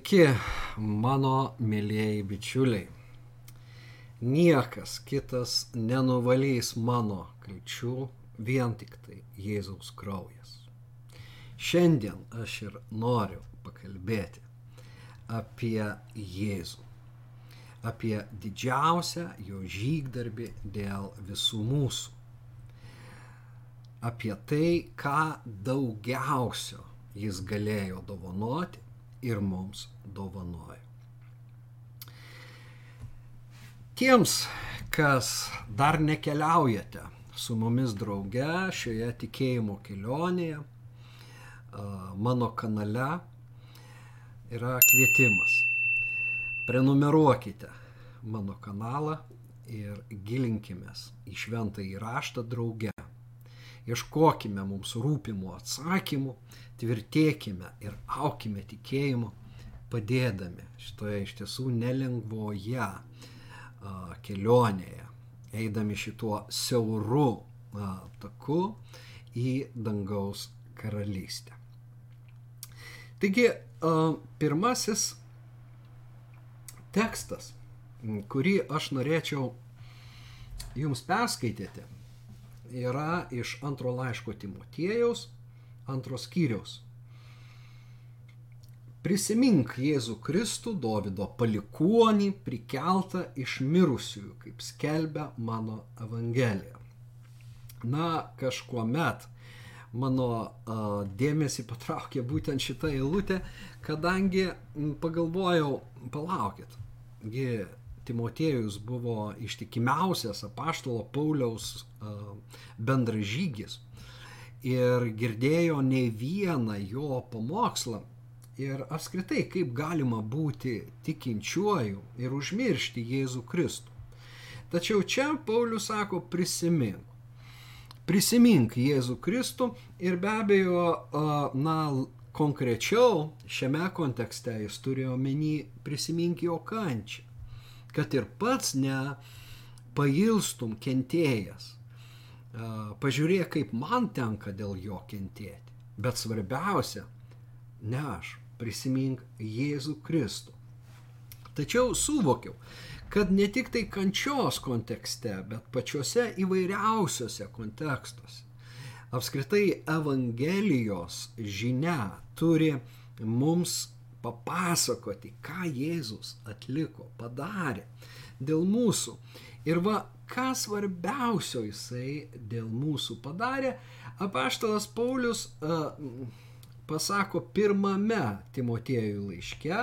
Sveiki, mano mėlyjeji bičiuliai. Niekas kitas nenuvalys mano kalčių, vien tik tai Jėzaus kraujas. Šiandien aš ir noriu pakalbėti apie Jėzų, apie didžiausią jo žygdarbį dėl visų mūsų, apie tai, ką daugiausio jis galėjo dovanoti ir mums dovanoja. Tiems, kas dar nekeliaujate su mumis drauge šioje tikėjimo kelionėje, mano kanale yra kvietimas. Prenumeruokite mano kanalą ir gilinkimės į šventą įraštą drauge. Ieškokime mums rūpimų atsakymų, tvirtėkime ir aukime tikėjimu, padėdami šitoje iš tiesų nelengvoje a, kelionėje, eidami šituo siauru a, taku į dangaus karalystę. Taigi, a, pirmasis tekstas, kurį aš norėčiau jums perskaityti, yra iš antro laiško Timotiejaus, antros skyriaus. Prisimink Jėzų Kristų, Davido palikuonį, prikeltą iš mirusiųjų, kaip skelbia mano Evangelija. Na, kažkuo met mano a, dėmesį patraukė būtent šitą eilutę, kadangi pagalvojau, palaukit, gi Timotiejus buvo ištikimiausias apaštalo Pauliaus bendražygis ir girdėjo ne vieną jo pamokslą. Ir apskritai, kaip galima būti tikinčiuoju ir užmiršti Jėzų Kristų. Tačiau čia Paulius sako prisimink. Prisimink Jėzų Kristų ir be abejo, na, konkrečiau šiame kontekste jis turėjo omeny prisimink jo kančią kad ir pats ne pailstum kentėjęs. Pažiūrėk, kaip man tenka dėl jo kentėti. Bet svarbiausia, ne aš, prisimink Jėzų Kristų. Tačiau suvokiau, kad ne tik tai kančios kontekste, bet pačiuose įvairiausiuose kontekstuose. Apskritai Evangelijos žinia turi mums papasakoti, ką Jėzus atliko, padarė dėl mūsų. Ir va, ką svarbiausio jisai dėl mūsų padarė, apaštalas Paulius uh, pasako pirmame Timotiejų laiške,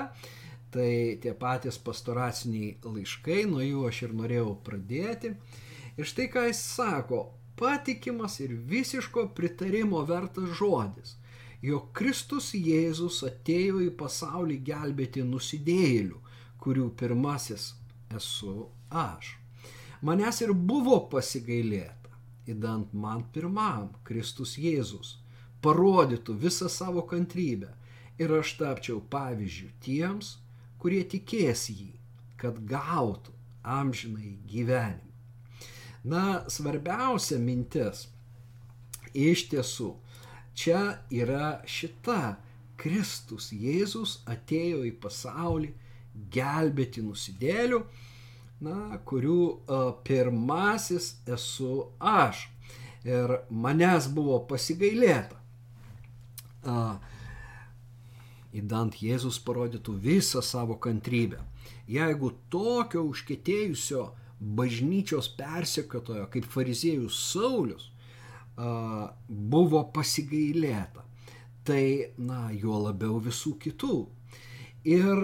tai tie patys pastoraciniai laiškai, nuo jų aš ir norėjau pradėti. Ir štai ką jis sako, patikimas ir visiško pritarimo vertas žodis – jog Kristus Jėzus atėjo į pasaulį gelbėti nusidėjėlių, kurių pirmasis esu aš. Manęs ir buvo pasigailėta, įdant man pirmam Kristus Jėzus parodytų visą savo kantrybę ir aš tapčiau pavyzdžių tiems, kurie tikės jį, kad gautų amžinai gyvenimą. Na, svarbiausia mintis iš tiesų čia yra šita. Kristus Jėzus atėjo į pasaulį gelbėti nusidėlių, na, kurių uh, pirmasis esu aš. Ir manęs buvo pasigailėta. Uh, įdant Jėzus parodytų visą savo kantrybę. Jeigu tokio užkėtėjusio bažnyčios persekiotojo kaip fariziejus Saulis buvo pasigailėta. Tai, na, juo labiau visų kitų. Ir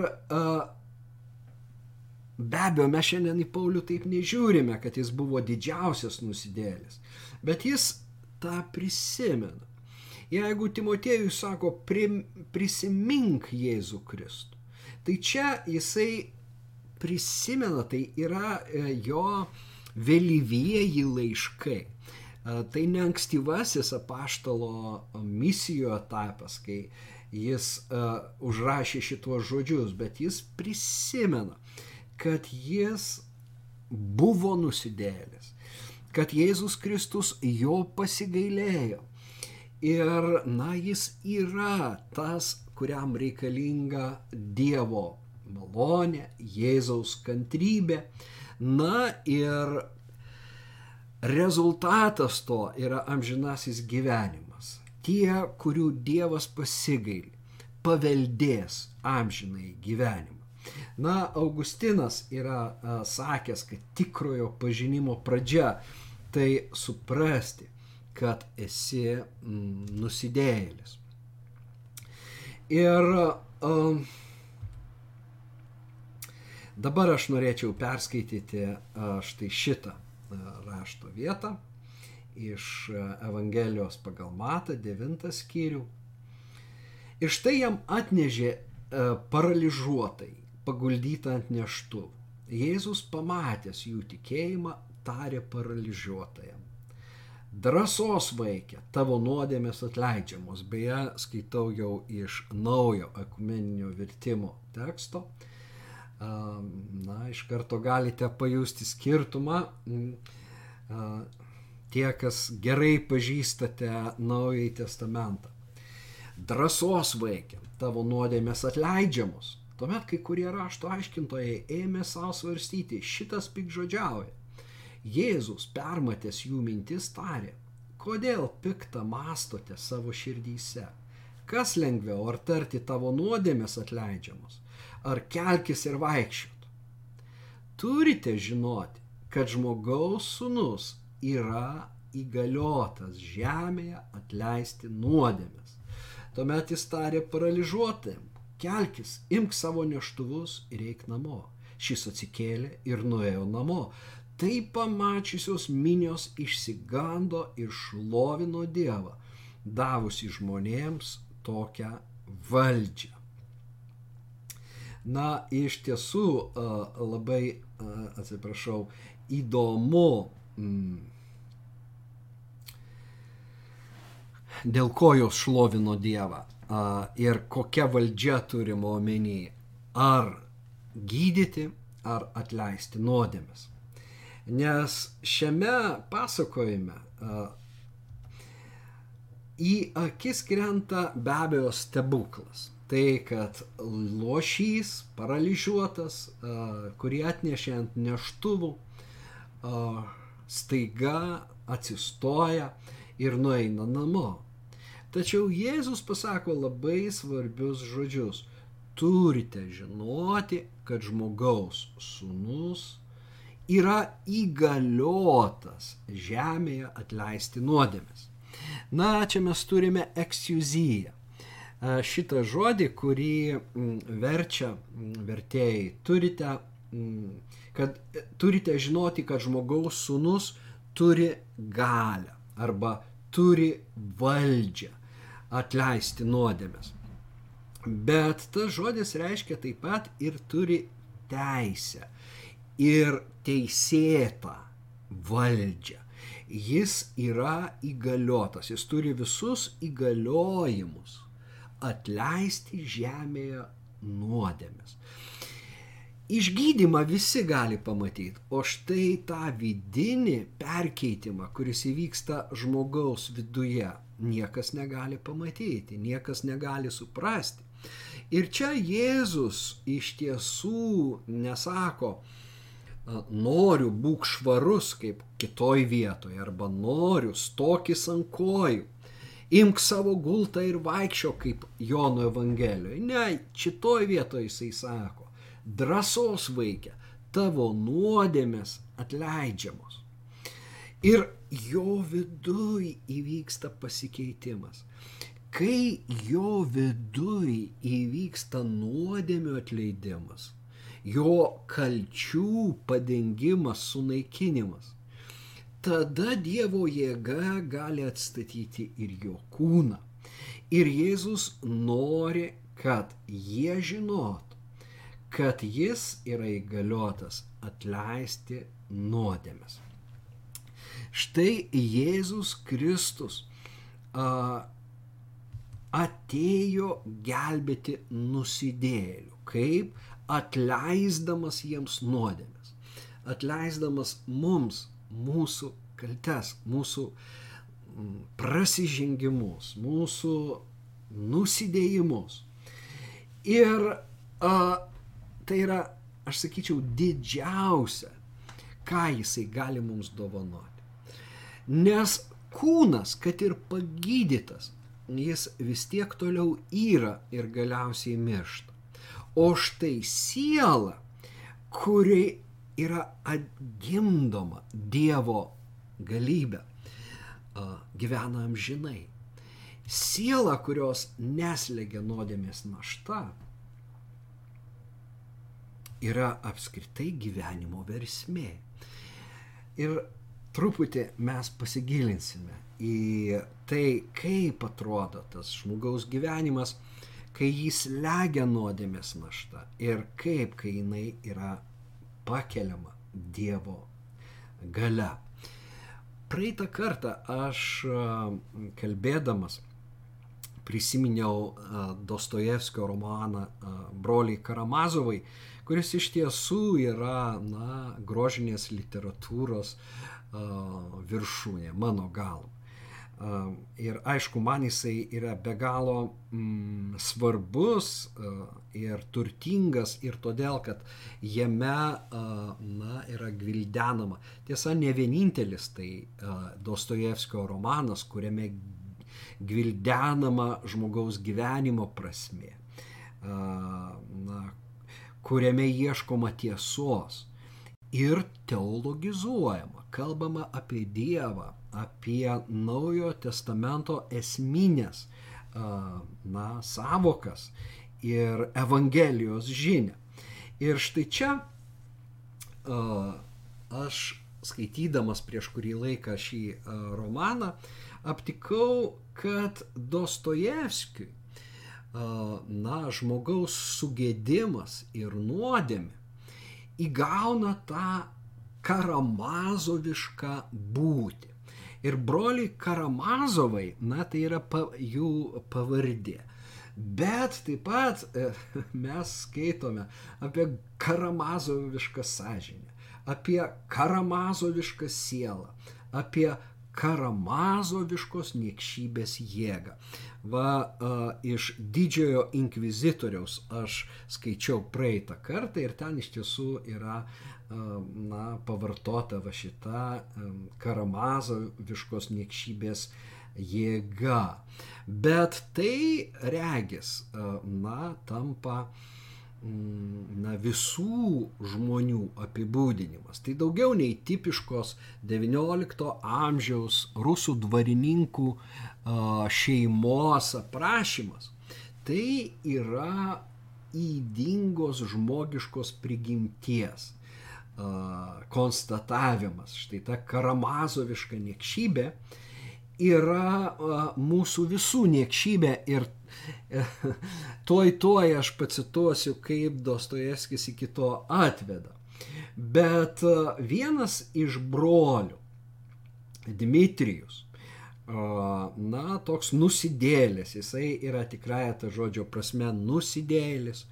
be abejo, mes šiandien į Paulių taip nežiūrime, kad jis buvo didžiausias nusidėlis, bet jis tą prisimena. Jeigu Timotiejus sako, prisimink Jėzų Kristų, tai čia jisai prisimena, tai yra e, jo vėlyvieji laiškai. Tai ne ankstyvasis apaštalo misijų etapas, kai jis uh, užrašė šituos žodžius, bet jis prisimena, kad jis buvo nusidėlis, kad Jėzus Kristus jo pasigailėjo Ir, na, jis yra tas, kuriam reikalinga Dievo malonė, Jėzaus kantrybė. Na ir rezultatas to yra amžinasis gyvenimas. Tie, kurių Dievas pasigaili, paveldės amžinai gyvenimą. Na, Augustinas yra a, sakęs, kad tikrojo pažinimo pradžia tai suprasti, kad esi mm, nusidėjėlis. Ir a, dabar aš norėčiau perskaityti a, štai šitą rašto vietą iš Evangelijos pagal Matą, 9 skyrių. Ir štai jam atnežė paralyžiuotai, paguldytą ant neštų. Jėzus pamatęs jų tikėjimą, tarė paralyžiuotajam. Drąsos vaikė, tavo nuodėmės atleidžiamos. Beje, skaitau jau iš naujo ekumeninio vertimo teksto. Na, iš karto galite pajusti skirtumą. Tie, kas gerai pažįstate Naująjį Testamentą. Drąsos vaikė, tavo nuodėmės atleidžiamos. Tuomet kai kurie rašto aiškintojai ėmė savo svarstyti, šitas pikžodžiauja. Jėzus, permatęs jų mintis, tarė, kodėl piktą mastote savo širdyse? Kas lengviau, ar tarti tavo nuodėmės atleidžiamos, ar kelkis ir vaikščiot? Turite žinoti, kad žmogaus sunus yra įgaliotas žemėje atleisti nuodėmės. Tuomet jis tarė paralyžiuotam, kelkis, imk savo neštuvus ir eik namo. Šis atsikėlė ir nuėjo namo. Tai pamačiusios minios išsigando ir šlovino Dievą, davusi žmonėms tokią valdžią. Na, iš tiesų labai, atsiprašau, įdomu, mm, dėl ko jos šlovino Dievą ir kokia valdžia turima omeny. Ar gydyti, ar atleisti nuodėmes. Nes šiame pasakojime į akis krenta be abejo stebuklas. Tai, kad lošys, paralyžiuotas, kurį atnešė ant neštuvų, staiga atsistoja ir nueina namo. Tačiau Jėzus pasako labai svarbius žodžius. Turite žinoti, kad žmogaus sunus yra įgaliotas žemėje atleisti nuodėmes. Na, čia mes turime eksjuziją. Šitą žodį, kurį verčia vertėjai, turite, kad turite žinoti, kad žmogaus sunus turi galę arba turi valdžią atleisti nuodėmes. Bet tas žodis reiškia taip pat ir turi teisę ir teisėtą valdžią. Jis yra įgaliotas, jis turi visus įgaliojimus atleisti žemėje nuodėmes. Išgydymą visi gali pamatyti, o štai tą vidinį perkeitimą, kuris įvyksta žmogaus viduje, niekas negali pamatyti, niekas negali suprasti. Ir čia Jėzus iš tiesų nesako, noriu būk švarus kaip kitoj vietoje, arba noriu stokis ant kojų, imk savo gultą ir vaikščio kaip Jono Evangelijoje. Ne, šitoj vietoje jisai sako, drąsos vaikė, tavo nuodėmės atleidžiamos. Ir jo viduj įvyksta pasikeitimas. Kai jo viduj įvyksta nuodėmio atleidimas, jo kalčių padengimas, sunaikinimas, tada Dievo jėga gali atstatyti ir jo kūną. Ir Jėzus nori, kad jie žinotų, kad jis yra įgaliotas atleisti nuodėmes. Štai Jėzus Kristus a, atėjo gelbėti nusidėlių, kaip atleisdamas jiems nuodėmės, atleisdamas mums mūsų kaltes, mūsų prasižengimus, mūsų nusidėjimus. Ir a, tai yra, aš sakyčiau, didžiausia, ką jisai gali mums dovanoti. Nes kūnas, kad ir pagydytas, jis vis tiek toliau yra ir galiausiai miršta. O štai siela, kuri yra atgimdoma Dievo galybė, gyvena amžinai. Siela, kurios neslegia nuodėmės našta, yra apskritai gyvenimo versmė. Ir truputį mes pasigilinsime į tai, kaip atrodo tas žmogaus gyvenimas, kai jis legia nuodėmės našta ir kaip, kai jinai yra pakeliama Dievo gale. Praeitą kartą aš kalbėdamas prisiminiau Dostojevskio romaną Broliai Karamazovai, kuris iš tiesų yra na, grožinės literatūros viršūnė, mano galva. Ir aišku, man jisai yra be galo mm, svarbus ir turtingas ir todėl, kad jame na, yra gvildenama. Tiesa, ne vienintelis tai Dostojevskio romanas, kuriame gvildenama žmogaus gyvenimo prasme, na, kuriame ieškoma tiesos ir teologizuojama, kalbama apie Dievą, apie Naujojo testamento esminės na, savokas ir Evangelijos žinę. Ir štai čia aš skaitydamas prieš kurį laiką šį romaną aptikau, kad Dostojevskiui na, žmogaus sugėdimas ir nuodėmė įgauna tą karamazovišką būtį. Ir broliai Karamazovai, na tai yra pa, jų pavardė. Bet taip pat e, mes skaitome apie karamazovišką sąžinę, apie karamazovišką sielą, apie karamazoviškos niekšybės jėgą. Va, a, iš didžiojo inkvizitoriaus aš skaičiau praeitą kartą ir ten iš tiesų yra na, pavartota va šita karamazoviškos niekšybės jėga. Bet tai regis, na, tampa na, visų žmonių apibūdinimas. Tai daugiau nei tipiškos XIX amžiaus rusų dvarininkų šeimos aprašymas. Tai yra įdingos žmogiškos prigimties konstatavimas, štai ta karamazoviška niekšybė yra mūsų visų niekšybė ir tuoj tuoj aš pacituosiu, kaip Dostojevskis iki to atveda. Bet vienas iš brolių, Dmitrijus, na, toks nusidėlis, jisai yra tikrąją tą žodžio prasme nusidėlis,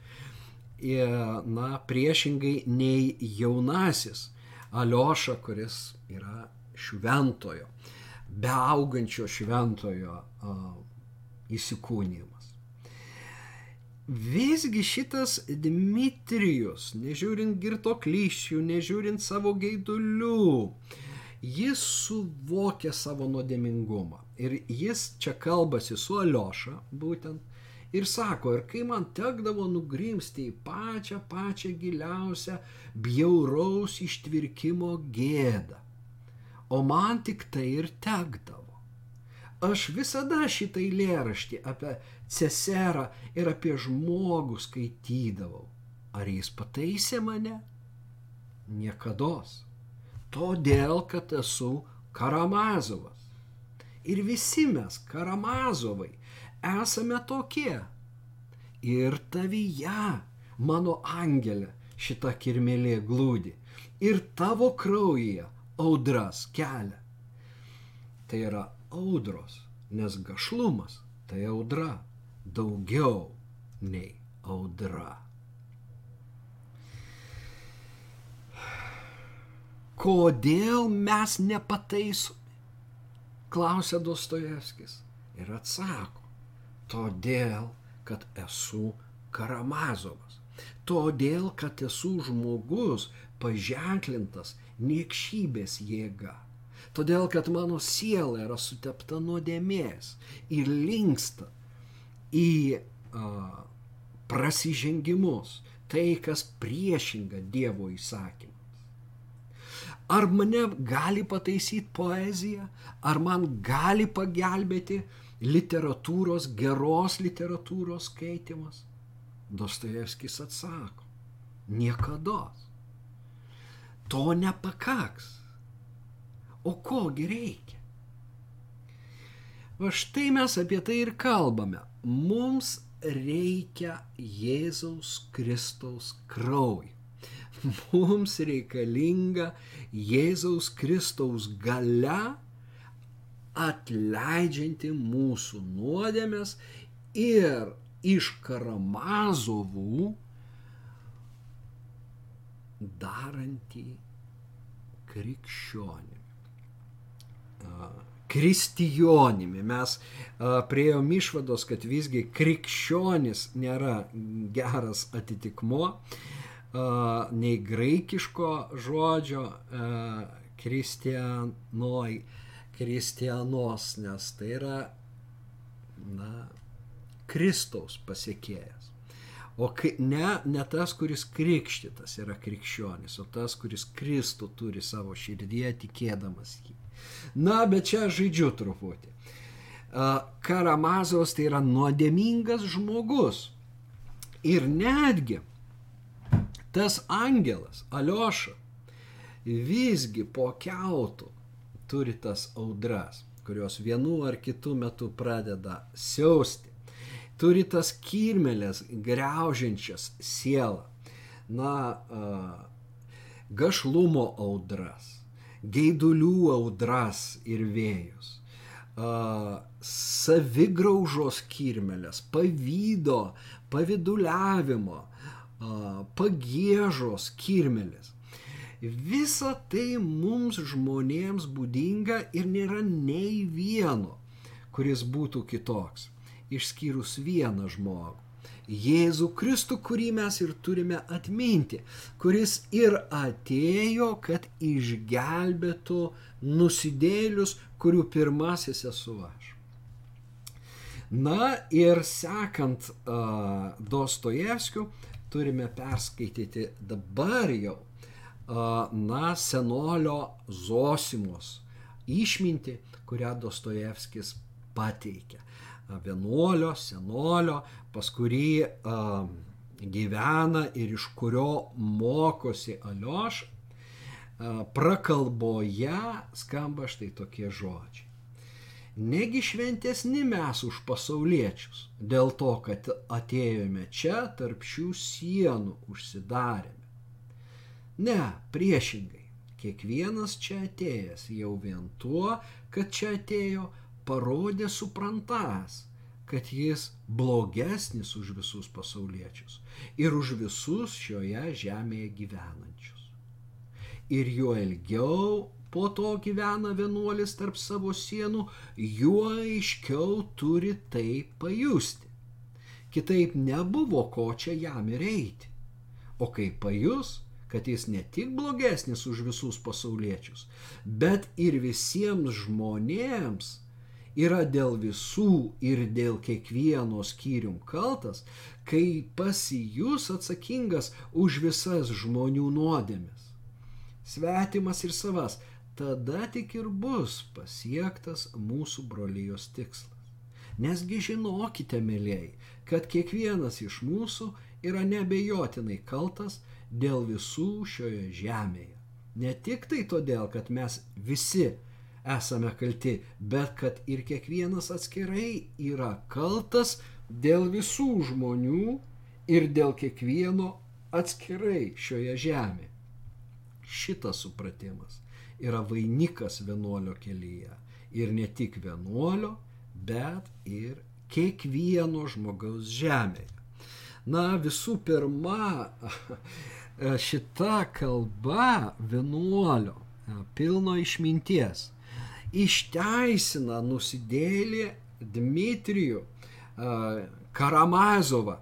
na, priešingai nei jaunasis Alioša, kuris yra šventojo, beaugančio šventojo įsikūnymas. Visgi šitas Dmitrijus, nežiūrint girto klyščių, nežiūrint savo geidulių, jis suvokia savo nuodėmingumą. Ir jis čia kalbasi su Alioša, būtent, Ir sako, ir kai man tekdavo nugrimsti į pačią, pačią giliausią bjauraus ištvirkimo gėdą, o man tik tai ir tekdavo. Aš visada šitą eilėraštį apie ceserą ir apie žmogų skaitydavau. Ar jis pataisė mane? Niekados. Todėl, kad esu Karamazovas. Ir visi mes, Karamazovai, esame tokie. Ir tavyje, mano angelė, šita kirmelė glūdi. Ir tavo kraujyje audras kelia. Tai yra audros, nes gašlumas tai audra daugiau nei audra. Kodėl mes nepataisomi? klausia Dostojevskis ir atsako, todėl, kad esu Karamazovas, todėl, kad esu žmogus paženklintas niekšybės jėga, todėl, kad mano siela yra sutepta nuodėmės ir linksta į a, prasižengimus, tai, kas priešinga Dievo įsakymams. Ar mane gali pataisyti poezija, ar man gali pagelbėti literatūros, geros literatūros skaitimas? Dostojevskis atsako, niekada. To nepakaks. O kogi reikia? Va štai mes apie tai ir kalbame. Mums reikia Jėzaus Kristaus kraujo. Mums reikalinga Jėzaus Kristaus gale atleidžianti mūsų nuodėmės ir iš karamazovų darantį krikščionį kristijonimi. Mes prieėjom išvados, kad visgi krikščionis nėra geras atitikmo nei graikiško žodžio kristianoj, kristianos, nes tai yra na, Kristaus pasiekėjas. O ne, ne tas, kuris krikštytas yra krikščionis, o tas, kuris Kristų turi savo širdyje tikėdamas jį. Na, bet čia žaidžiu truputį. Karamazovas tai yra nuodėmingas žmogus. Ir netgi tas angelas, Alioša, visgi po keutų turi tas audras, kurios vienu ar kitu metu pradeda siausti. Turi tas kirmelės greužiančias sielą. Na, gašlumo audras geidulių audras ir vėjus, savigraužos kirmelės, pavydo, paviduliavimo, pagėžos kirmelės. Visa tai mums žmonėms būdinga ir nėra nei vieno, kuris būtų kitoks, išskyrus vieną žmogų Jėzų Kristų, kurį mes ir turime atminti, kuris ir atėjo, kad išgelbėtų nusidėlius, kurių pirmasis esu aš. Na ir sekant uh, Dostojevskiu, turime perskaityti dabar jau, na, senolio Zosimos išminti, kurią Dostojevskis pateikia vienuolio, senolio, pas kurį a, gyvena ir iš kurio mokosi Alioš, a, prakalboje skamba štai tokie žodžiai. Negi šventesni mes už pasauliečius, dėl to, kad atėjome čia tarp šių sienų užsidarėme. Ne, priešingai, kiekvienas čia atėjęs jau vien tuo, kad čia atėjo, parodė suprantas, kad jis blogesnis už visus pasauliečius ir už visus šioje žemėje gyvenančius. Ir juo ilgiau po to gyvena vienuolis tarp savo sienų, juo aiškiau turi tai pajusti. Kitaip nebuvo ko čia jam ir eiti. O kai pajus, kad jis ne tik blogesnis už visus pasauliečius, bet ir visiems žmonėms yra dėl visų ir dėl kiekvieno skyrium kaltas, kai pasijus atsakingas už visas žmonių nuodėmes. Svetimas ir savas, tada tik ir bus pasiektas mūsų brolyjos tikslas. Nesgi žinokite, mėlyjei, kad kiekvienas iš mūsų yra nebejotinai kaltas dėl visų šioje žemėje. Ne tik tai todėl, kad mes visi esame kalti, bet kad ir kiekvienas atskirai yra kaltas dėl visų žmonių ir dėl kiekvieno atskirai šioje žemėje. Šitas supratimas yra vainikas vienuolio kelyje. Ir ne tik vienuolio, bet ir kiekvieno žmogaus žemėje. Na, visų pirma, šita kalba vienuolio pilno išminties išteisina nusidėlį Dmitrijų Karamazovą,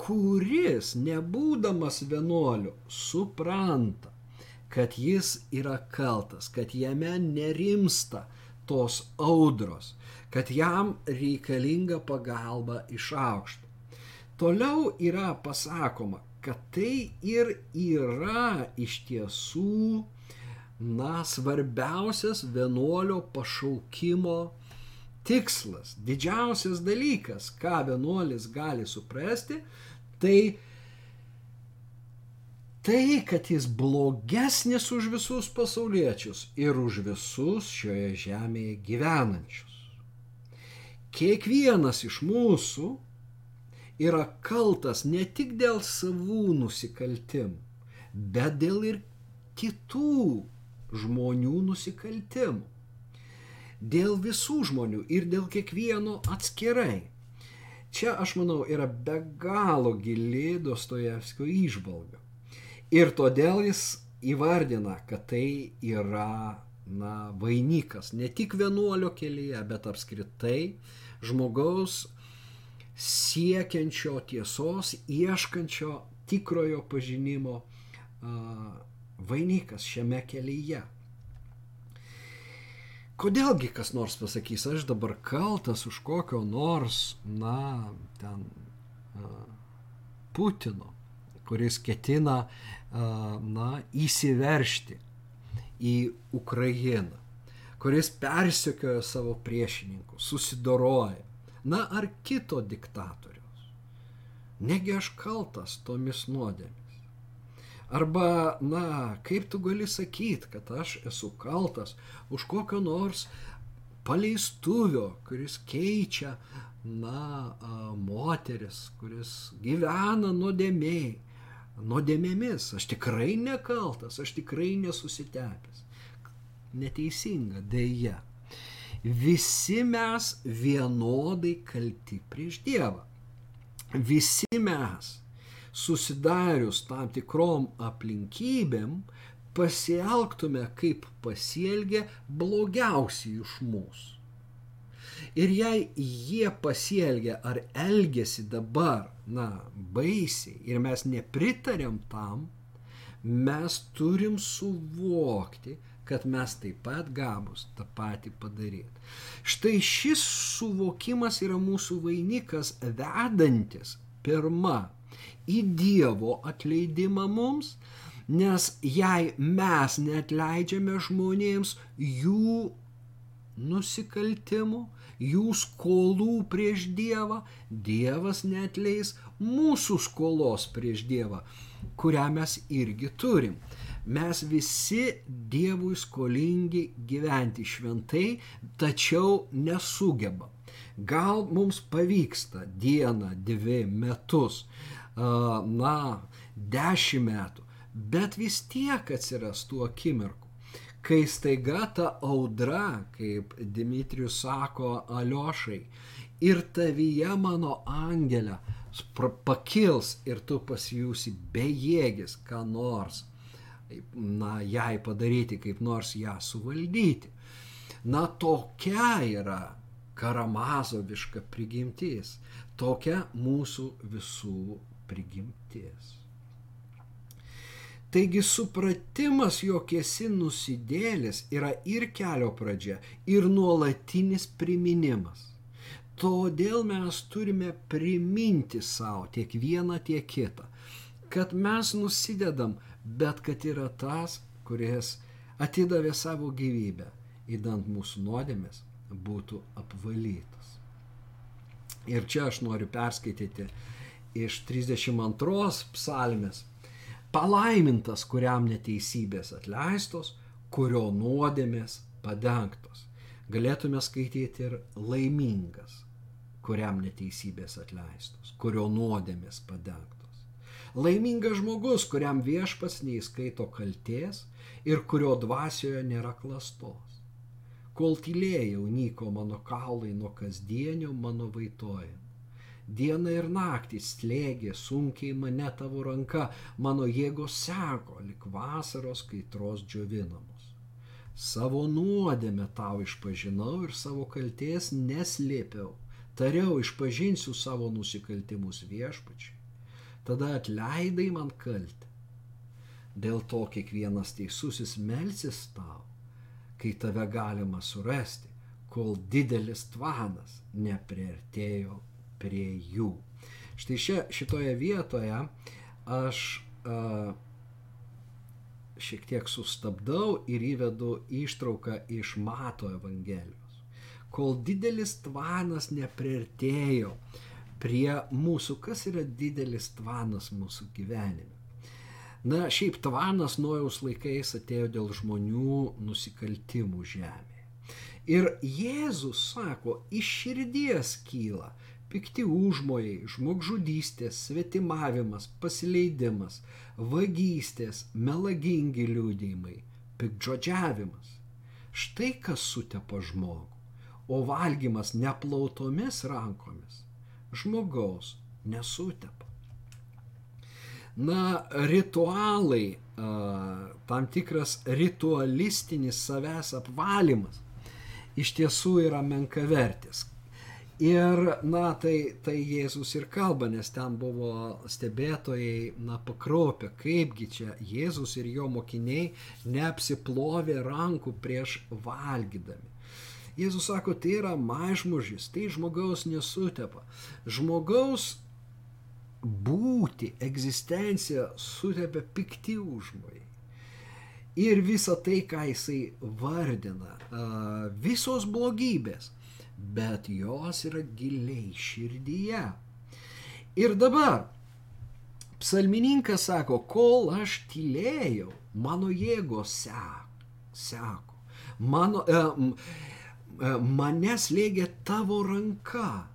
kuris, nebūdamas vienuoliu, supranta, kad jis yra kaltas, kad jame nerimsta tos audros, kad jam reikalinga pagalba iš aukšto. Toliau yra pasakoma, kad tai ir yra iš tiesų, na, svarbiausias vienuolio pašaukimo tikslas, didžiausias dalykas, ką vienuolis gali suprasti, tai tai, kad jis blogesnis už visus pasauliečius ir už visus šioje žemėje gyvenančius. Kiekvienas iš mūsų yra kaltas ne tik dėl savų nusikaltimų, bet dėl ir kitų žmonių nusikaltimų dėl visų žmonių ir dėl kiekvieno atskirai. Čia, aš manau, yra be galo gili Dostojevskio išvalga. Ir todėl jis įvardina, kad tai yra na, vainikas ne tik vienuolio kelyje, bet apskritai žmogaus siekiančio tiesos, ieškančio tikrojo pažinimo vainikas šiame kelyje. Kodėlgi kas nors pasakys, aš dabar kaltas už kokio nors, na, ten Putino, kuris ketina, na, įsiveršti į Ukrainą, kuris persekioja savo priešininkus, susidoroja. Na, ar kito diktatoriaus. Negi aš kaltas tomis nuodėmis. Arba, na, kaip tu gali sakyti, kad aš esu kaltas už kokio nors paleistuvio, kuris keičia, na, moteris, kuris gyvena nuodėmiai, nuodėmėmis. Aš tikrai nekaltas, aš tikrai nesusitepęs. Neteisinga, dėja. Visi mes vienodai kalti prieš Dievą. Visi mes susidarius tam tikrom aplinkybėm pasielgtume, kaip pasielgia blogiausi iš mūsų. Ir jei jie pasielgia ar elgesi dabar, na, baisiai, ir mes nepritarėm tam, mes turim suvokti, kad mes taip pat gabus tą patį padaryti. Štai šis suvokimas yra mūsų vainikas vedantis pirma į Dievo atleidimą mums, nes jei mes netleidžiame žmonėms jų nusikaltimų, jų skolų prieš Dievą, Dievas netleis mūsų skolos prieš Dievą, kurią mes irgi turim. Mes visi Dievui skolingi gyventi šventai, tačiau nesugebam. Gal mums pavyksta dieną, dvi metus, na, dešimt metų, bet vis tiek atsiras tų akimirkų, kai staiga ta audra, kaip Dimitrijus sako Aliošai, ir tavyje mano angelė pakils ir tu pasijūsi bejėgis, ką nors, na, jai padaryti, kaip nors ją suvaldyti. Na, tokia yra karamazoviška prigimtis, tokia mūsų visų prigimties. Taigi supratimas, jog esi nusidėlis, yra ir kelio pradžia, ir nuolatinis priminimas. Todėl mes turime priminti savo tiek vieną, tiek kitą, kad mes nusidedam, bet kad yra tas, kuris atidavė savo gyvybę, įdant mūsų nuodėmės būtų apvalytas. Ir čia aš noriu perskaityti iš 32 psalmės. Palaimintas, kuriam neteisybės atleistos, kurio nuodėmės padengtos. Galėtume skaityti ir laimingas, kuriam neteisybės atleistos, kurio nuodėmės padengtos. Laimingas žmogus, kuriam viešpas neįskaito kalties ir kurio dvasioje nėra klastos. Kol tylėjau, nyko mano kaulai nuo kasdienio mano vaitojimo Diena ir naktį slėgė sunkiai mane tavo ranka, mano jėgos seko, lik vasaros kaitros džiovinamos. savo nuodėmę tau išpažinau ir savo kalties neslėpiau. Tariau, išpažinsiu savo nusikaltimus viešpačiai. Tada atleidai man kaltę. Dėl to kiekvienas teisusis melsis tau, kai tave galima surasti, kol didelis tvanas nepriartėjo prie jų. Štai šia, šitoje vietoje aš a, šiek tiek sustabdau ir įvedu ištrauką iš Mato Evangelijos. Kol didelis tvanas nepriartėjo prie mūsų, kas yra didelis tvanas mūsų gyvenime. Na, šiaip tvanas nuojaus laikais atėjo dėl žmonių nusikaltimų žemėje. Ir Jėzus sako, iš širdies kyla pikti užmojai, žmogžudystės, svetimavimas, pasileidimas, vagystės, melagingi liūdėjimai, pikdžodžiavimas. Štai kas sutepa žmogų, o valgymas neplautomis rankomis žmogaus nesutepa. Na, ritualai, tam tikras ritualistinis savęs apvalymas iš tiesų yra menkavertis. Ir, na, tai, tai Jėzus ir kalba, nes ten buvo stebėtojai, na, pakropę, kaipgi čia Jėzus ir jo mokiniai neapsiplovė rankų prieš valgydami. Jėzus sako, tai yra mažmužis, tai žmogaus nesutepa. Žmogaus būti, egzistencija sutepia pikti užmojai. Ir visa tai, ką jisai vardina, visos blogybės bet jos yra giliai širdyje. Ir dabar psalmininkas sako, kol aš tylėjau, mano jėgos seko, mano, e, e, mane slėgė tavo ranka.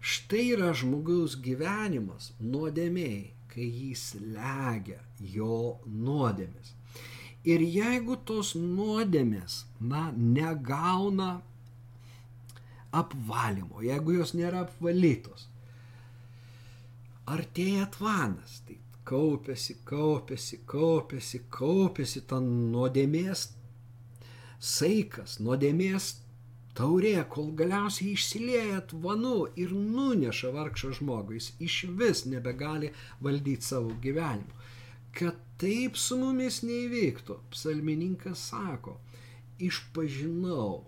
Štai yra žmogaus gyvenimas nuodėmiai, kai jis legia jo nuodėmės. Ir jeigu tos nuodėmės, na, negauna apvalymo, jeigu jos nėra apvalytos. Artėja tvanas, tai kaupiasi, kaupiasi, kaupiasi, kaupiasi ta nuodėmės saikas, nuodėmės taurė, kol galiausiai išsilieja tvanu ir nuneša vargšą žmogų, jis iš vis nebegali valdyti savo gyvenimo. Kad taip su mumis neįvyktų, psalmininkas sako, išpažinau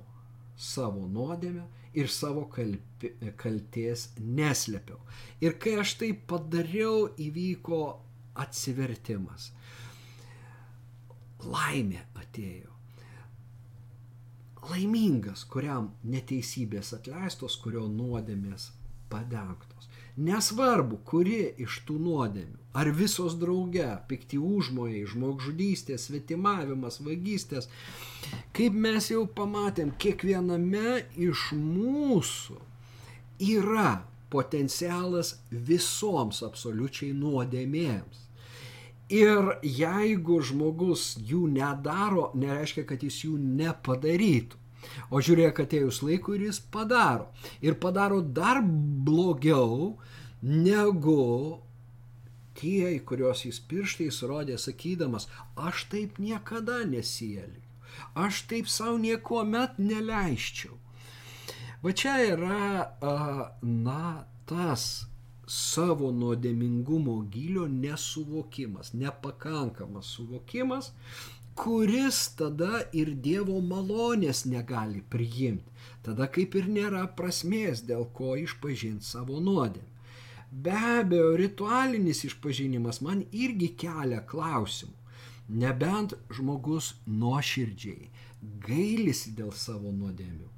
savo nuodėmę ir savo kalpi, kalties neslėpiau. Ir kai aš tai padariau, įvyko atsivertimas. Laimė atėjo. Laimingas, kuriam neteisybės atleistos, kurio nuodėmės padengtos. Nesvarbu, kuri iš tų nuodėmių, ar visos drauge, pikti užmojai, žmogžudystės, svetimavimas, vagystės, kaip mes jau pamatėm, kiekviename iš mūsų yra potencialas visoms absoliučiai nuodėmėms. Ir jeigu žmogus jų nedaro, nereiškia, kad jis jų nepadarytų. O žiūrėk, atėjus laikui ir jis padaro. Ir padaro dar blogiau negu tie, į kuriuos jis pirštais rodė, sakydamas, aš taip niekada nesieliu. Aš taip savo nieko met neleiščiau. Va čia yra, na, tas savo nuodėmingumo gilio nesuvokimas, nepakankamas suvokimas, kuris tada ir Dievo malonės negali priimti. Tada kaip ir nėra prasmės, dėl ko išpažinti savo nuodėmę. Be abejo, ritualinis išpažinimas man irgi kelia klausimų. Nebent žmogus nuoširdžiai gailisi dėl savo nuodėmių.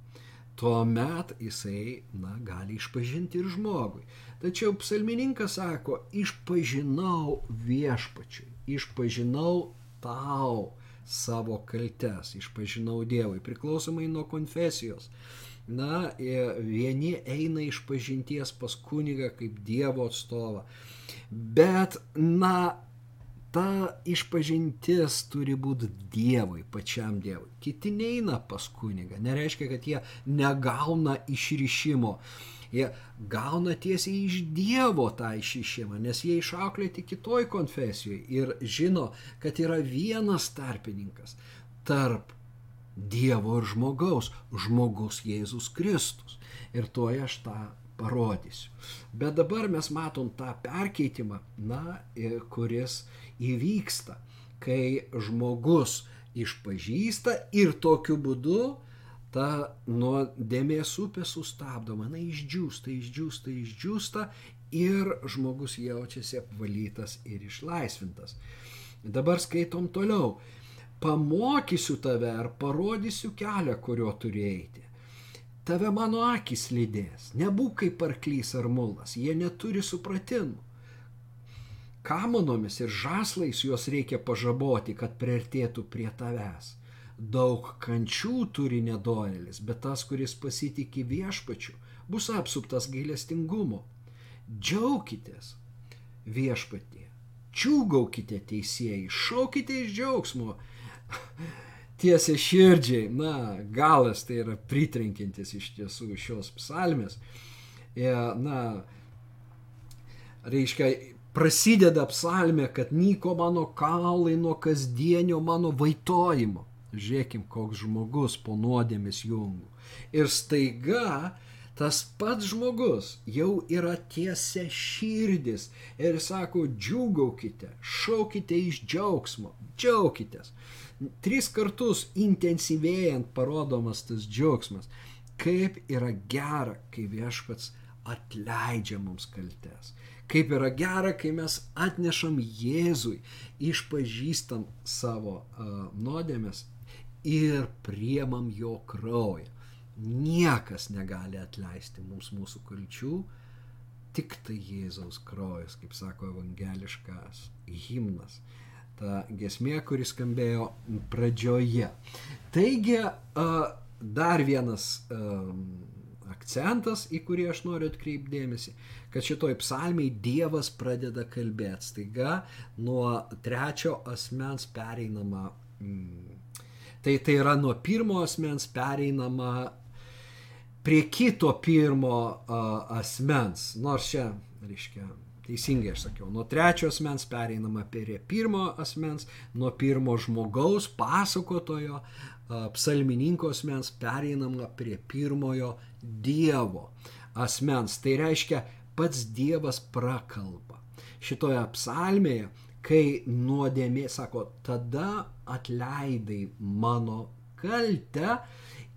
Tuomet jisai, na, gali išpažinti ir žmogui. Tačiau psalmininkas sako, išpažinau viešpačiui, išpažinau tau savo kaltes, išpažinau Dievui, priklausomai nuo konfesijos. Na, vieni eina iš pažinties pas kunigą kaip Dievo atstovą. Bet, na, ta išpažintis turi būti Dievui, pačiam Dievui. Kiti neina pas kunigą. Nereiškia, kad jie negauna išryšimo. Jie gauna tiesiai iš Dievo tą išišimą, nes jie išauklėti kitoj konfesijoje ir žino, kad yra vienas tarpininkas tarp Dievo ir žmogaus, žmogus Jėzus Kristus. Ir tuoj aš tą parodysiu. Bet dabar mes matom tą perkeitimą, na, kuris įvyksta, kai žmogus išpažįsta ir tokiu būdu ta nuodėmės upė sustabdoma, na, išdžiūsta, išdžiūsta, išdžiūsta ir žmogus jaučiasi apvalytas ir išlaisvintas. Dabar skaitom toliau. Pamokysiu tave ar parodysiu kelią, kurio turi eiti. Tave mano akis lydės. Nebūk kaip arklys ar mulas, jie neturi supratimų. Kamonomis ir žaslais juos reikia pažaboti, kad priartėtų prie tavęs. Daug kančių turi nedorėlis, bet tas, kuris pasitikė viešpačiu, bus apsuptas gailestingumo. Džiaukitės viešpatie, čiūgaukite teisėjai, šaukite iš džiaugsmo, tiesia širdžiai, na, galas tai yra pritrenkintis iš tiesų šios psalmės. E, na, reiškia, prasideda psalmė, kad nyko mano kaulai nuo kasdienio mano vaitojimo. Žiūrėkim, koks žmogus po nuodėmis jungų. Ir staiga tas pats žmogus jau yra tiesia širdis ir sako, džiūgaukite, šaukite iš džiaugsmo, džiaukitės tris kartus intensyvėjant parodomas tas džiaugsmas, kaip yra gera, kai viešpats atleidžia mums kaltes. Kaip yra gera, kai mes atnešam Jėzui, išpažįstam savo uh, nuodėmės ir priemam jo kraują. Niekas negali atleisti mums mūsų kalčių, tik tai Jėzaus kraujas, kaip sako evangeliškas himnas ta gesmė, kuris skambėjo pradžioje. Taigi, dar vienas akcentas, į kurį aš noriu atkreipdėmėsi, kad šitoj psalmiai Dievas pradeda kalbėti. Staiga nuo trečio asmens pereinama, tai, tai yra nuo pirmo asmens pereinama prie kito pirmo asmens. Nors čia, reiškia, Teisingai aš sakiau, nuo trečio asmens pereinama prie pirmo asmens, nuo pirmo žmogaus, pasakotojo, psalmininko asmens pereinama prie pirmojo Dievo asmens. Tai reiškia, pats Dievas prakalba. Šitoje psalmėje, kai nuodėmė, sako, tada atleidai mano kaltę,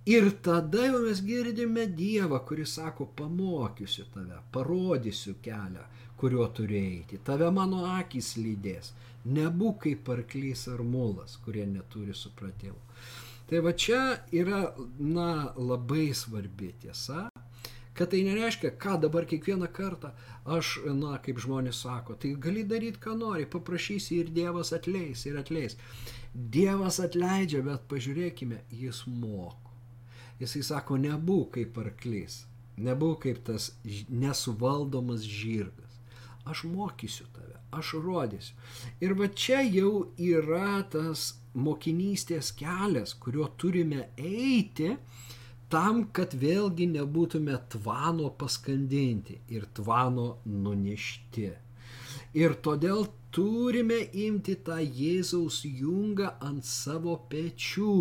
Ir tada jau mes girdime Dievą, kuris sako, pamokysiu tave, parodysiu kelią, kuriuo turi eiti. Tave mano akis lydės. Nebūk kaip arklys ar mulas, kurie neturi supratimo. Tai va čia yra, na, labai svarbi tiesa, kad tai nereiškia, ką dabar kiekvieną kartą aš, na, kaip žmonės sako, tai gali daryti, ką nori, paprašysi ir Dievas atleis, ir atleis. Dievas atleidžia, bet pažiūrėkime, jis moko. Jisai sako, nebūk kaip arklys, nebūk kaip tas nesuvaldomas žirgas aš mokysiu tave, aš rodysiu. Ir va čia jau yra tas mokinystės kelias, kuriuo turime eiti tam, kad vėlgi nebūtume tvano paskandinti ir tvano nunešti. Ir todėl turime imti tą Jėzaus jungą ant savo pečių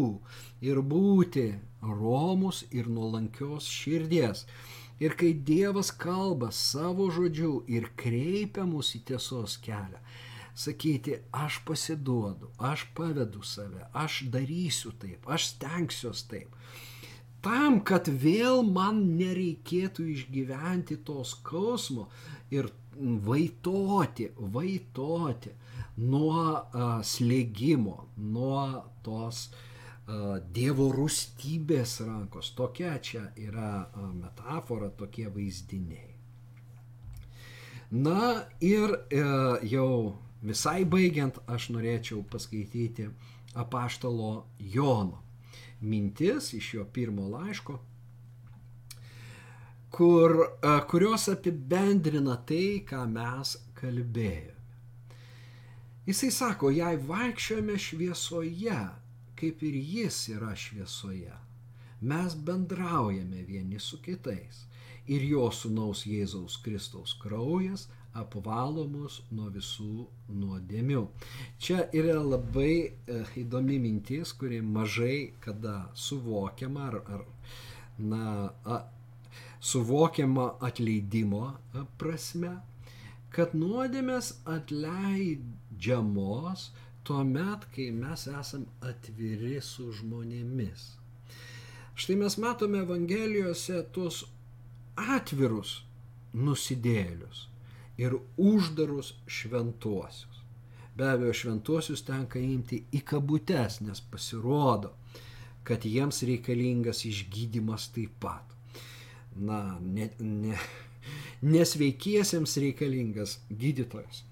ir būti romus ir nuolankios širdies. Ir kai Dievas kalba savo žodžiu ir kreipia mus į tiesos kelią, sakyti, aš pasiduodu, aš pavedu save, aš darysiu taip, aš stengsiuos taip. Tam, kad vėl man nereikėtų išgyventi tos skausmo ir vaitoti, vaitoti nuo uh, slėgimo, nuo tos uh, Dievo rūstybės rankos. Tokia čia yra metafora, tokie vaizdiniai. Na ir e, jau visai baigiant, aš norėčiau paskaityti apaštalo Jono mintis iš jo pirmo laiško, kur, e, kurios apibendrina tai, ką mes kalbėjome. Jisai sako, jei vaikščiojame šviesoje, kaip ir jis yra šviesoje. Mes bendraujame vieni su kitais. ir jo sunaus Jėzaus Kristaus kraujas apvalo mus nuo visų nuodėmių. Čia yra labai e, įdomi mintis, kuri mažai kada suvokiama ar, ar na, a, suvokiama atleidimo prasme, kad nuodėmės atleidžiamos tuo met, kai mes esam atviri su žmonėmis. Štai mes matome Evangelijose tuos atvirus nusidėlius ir uždarus šventuosius. Be abejo, šventuosius tenka imti į kabutes, nes pasirodo, kad jiems reikalingas išgydymas taip pat. Na, ne, ne, nesveikiesiems reikalingas gydytojas.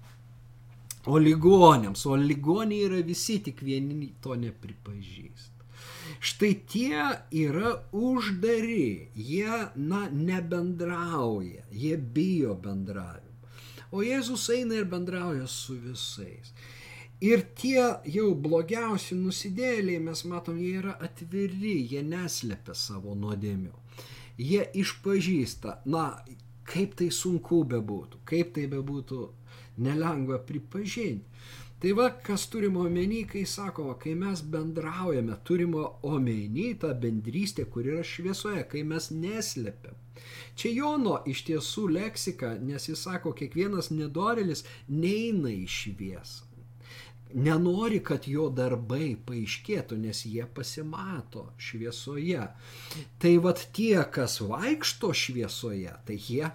O ligonėms, o ligoniai yra visi, tik vieni to nepripažįsta. Štai tie yra uždari, jie, na, nebendrauja, jie bijo bendravimo. O Jėzus eina ir bendrauja su visais. Ir tie jau blogiausi nusidėliai, mes matom, jie yra atviri, jie neslepia savo nuodėmių. Jie išpažįsta, na, kaip tai sunku bebūtų, kaip tai bebūtų nelengva pripažinti. Tai va, kas turime omeny, kai sakoma, kai mes bendraujame, turime omeny tą bendrystę, kur yra šviesoje, kai mes neslepiam. Čia Jono iš tiesų leksika, nes jis sako, kiekvienas nedorelis neina į šviesą. Nenori, kad jo darbai paaiškėtų, nes jie pasimato šviesoje. Tai vad tie, kas vaikšto šviesoje, tai jie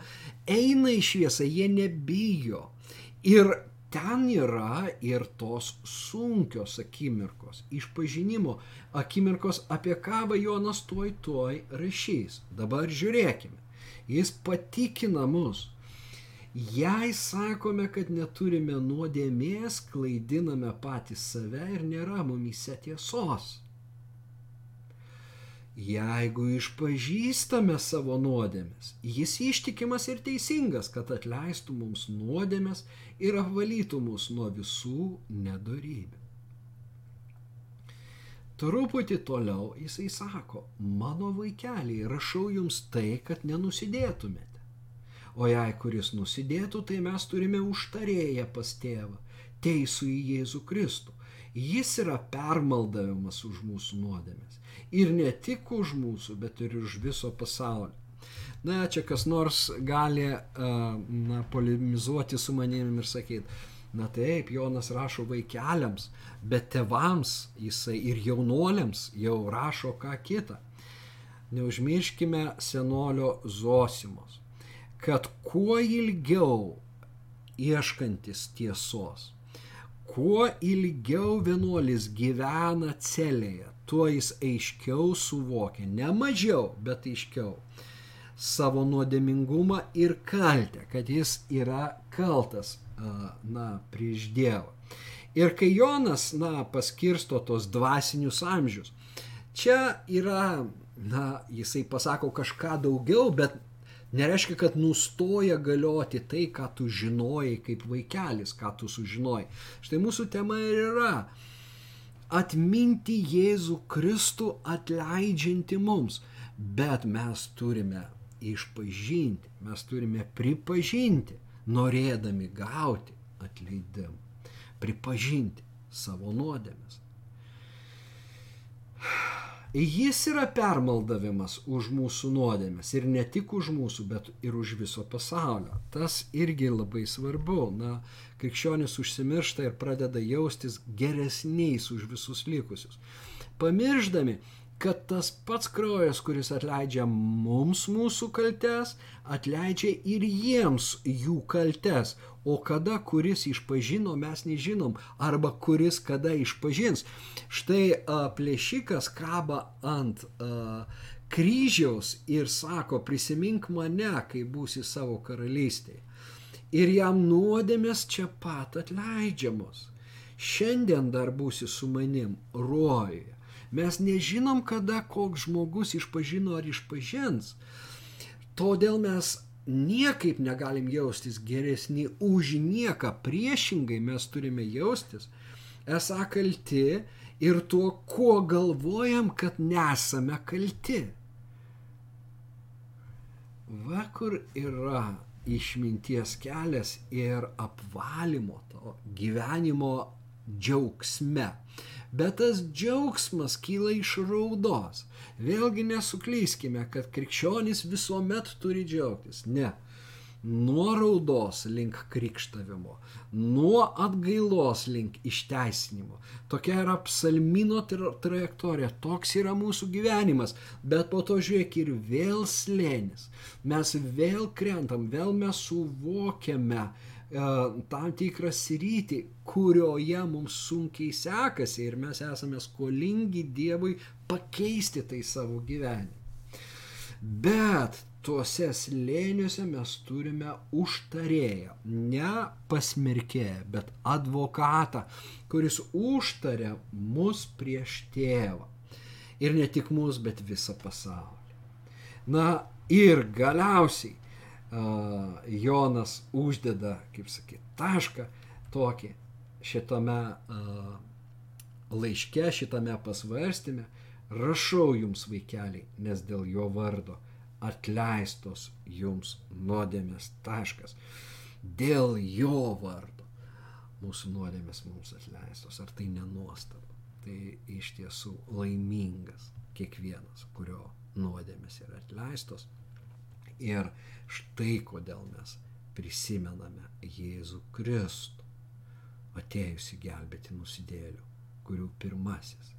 eina į šviesą, jie nebijo. Ir ten yra ir tos sunkios akimirkos, išpažinimo akimirkos, apie ką Jonas tuoj tuoj rašys. Dabar žiūrėkime. Jis patikina mus. Jei sakome, kad neturime nuodėmės, klaidiname patys save ir nėra mumise tiesos. Jeigu išpažįstame savo nuodėmes, jis ištikimas ir teisingas, kad atleistų mums nuodėmes ir apvalytų mus nuo visų nedorybių. Truputį toliau jisai sako, mano vaikeliai, rašau jums tai, kad nenusidėtumėte. O jei kuris nusidėtų, tai mes turime užtarėję pas tėvą, teisų į Jėzų Kristų. Jis yra permaldavimas už mūsų nuodėmės ir ne tik už mūsų, bet ir už viso pasaulio. Na, čia kas nors gali na, polemizuoti su manimi ir sakyti, na taip, Jonas rašo vaikeliams, bet tevams jisai ir jaunuoliams jau rašo ką kitą. Neužmirškime senolio Zosimos, kad kuo ilgiau ieškantis tiesos, kuo ilgiau vienuolis gyvena celėje, tuo jis aiškiau suvokia, ne mažiau, bet aiškiau savo nuodėmingumą ir kaltę, kad jis yra kaltas, na, prieš Dievą. Ir kai Jonas, na, paskirsto tos dvasinius amžius, čia yra, na, jisai pasako kažką daugiau, bet nereiškia, kad nustoja galioti tai, ką tu žinojai kaip vaikelis, ką tu sužinojai. Štai mūsų tema ir yra atminti Jėzų Kristų atleidžianti mums, bet mes turime išpažinti, mes turime pripažinti, norėdami gauti atleidimą, pripažinti savo nuodėmes. Jis yra permaldavimas už mūsų nuodėmes ir ne tik už mūsų, bet ir už viso pasaulio. Tas irgi labai svarbu. Na, krikščionis užsimiršta ir pradeda jaustis geresniais už visus likusius. Pamirždami, kad tas pats kraujas, kuris atleidžia mums mūsų kaltes, atleidžia ir jiems jų kaltes. O kada kuris išpažino, mes nežinom, arba kuris kada išpažins. Štai plėšikas kaba ant a, kryžiaus ir sako, prisimink mane, kai būsi savo karalystėje. Ir jam nuodėmės čia pat atleidžiamos. Šiandien dar būsi su manim rojuje. Mes nežinom, kada koks žmogus išpažino ar išpažins. Todėl mes niekaip negalim jaustis geresni už nieką. Priešingai mes turime jaustis, esą kalti ir tuo, kuo galvojam, kad nesame kalti. va kur yra išminties kelias ir apvalymo to gyvenimo džiaugsme. Bet tas džiaugsmas kyla iš raudos. Vėlgi nesuklyskime, kad krikščionys visuomet turi džiaugtis. Ne nuo raudos link krikštavimo, nuo atgailos link išteisinimo. Tokia yra psalmino trajektorija, toks yra mūsų gyvenimas, bet po to žiūrėk ir vėl slėnis. Mes vėl krentam, vėl mes suvokiame tam tikrą sritį, kurioje mums sunkiai sekasi ir mes esame skolingi Dievui pakeisti tai savo gyvenimą. Bet tuose slėniuose mes turime užtarėją, ne pasmerkėją, bet advokatą, kuris užtarė mus prieš tėvą. Ir ne tik mus, bet visą pasaulį. Na ir galiausiai Jonas uždeda, kaip sakyti, tašką tokį šitame laiške, šitame pasvarstymė. Rašau jums vaikeliai, nes dėl jo vardo atleistos jums nuodėmės taškas. Dėl jo vardo mūsų nuodėmės mums atleistos. Ar tai nenuostabu? Tai iš tiesų laimingas kiekvienas, kurio nuodėmės yra atleistos. Ir štai kodėl mes prisimename Jėzų Kristų, atėjusi gelbėti nusidėlių, kurių pirmasis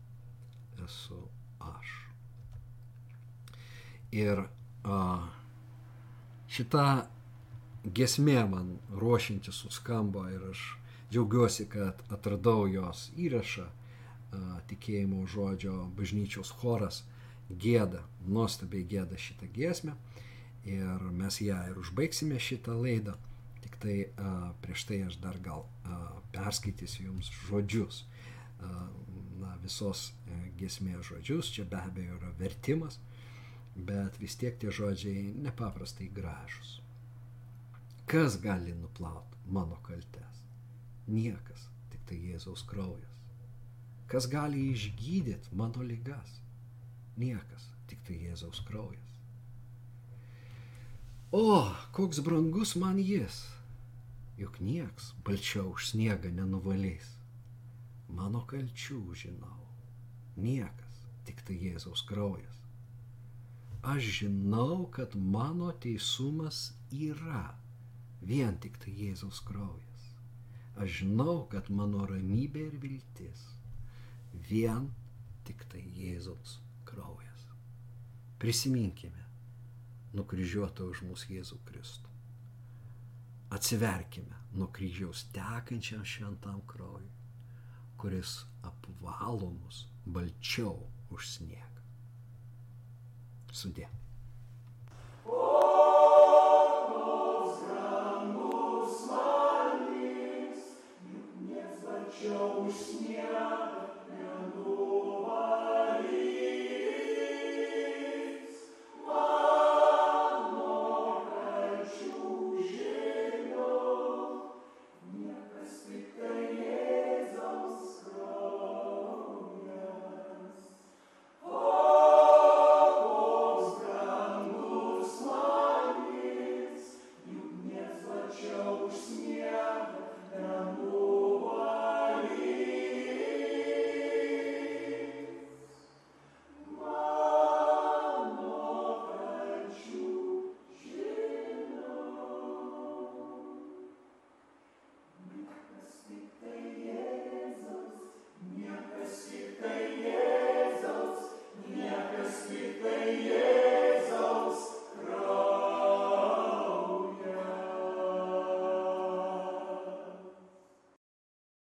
esu aš. Ir šita gesmė man ruošintis suskambo ir aš džiaugiuosi, kad atradau jos įrašą tikėjimo žodžio bažnyčios choras gėda, nuostabiai gėda šitą giesmę ir mes ją ir užbaigsime šitą laidą. Tik tai a, prieš tai aš dar gal a, perskaitysiu jums žodžius, a, na, visos a, giesmės žodžius, čia be abejo yra vertimas, bet vis tiek tie žodžiai nepaprastai gražus. Kas gali nuplauti mano kaltes? Niekas, tik tai Jėzaus kraujas. Kas gali išgydyti mano lygas? Niekas, tik tai Jėzaus kraujas. O, koks brangus man jis, juk nieks balčiau už sniegą nenuvalys. Mano kalčių žinau, niekas, tik tai Jėzaus kraujas aš žinau, kad mano teisumas yra vien tik tai Jėzaus kraujas. Aš žinau, kad mano ramybė ir viltis vien tik tai Jėzaus kraujas. Prisiminkime nukryžiuotą už mūsų Jėzų Kristų. Atsiverkime nuo kryžiaus tekančiam šventam kraujui, kuris apvalomus balčiau už sniegą. Sudė.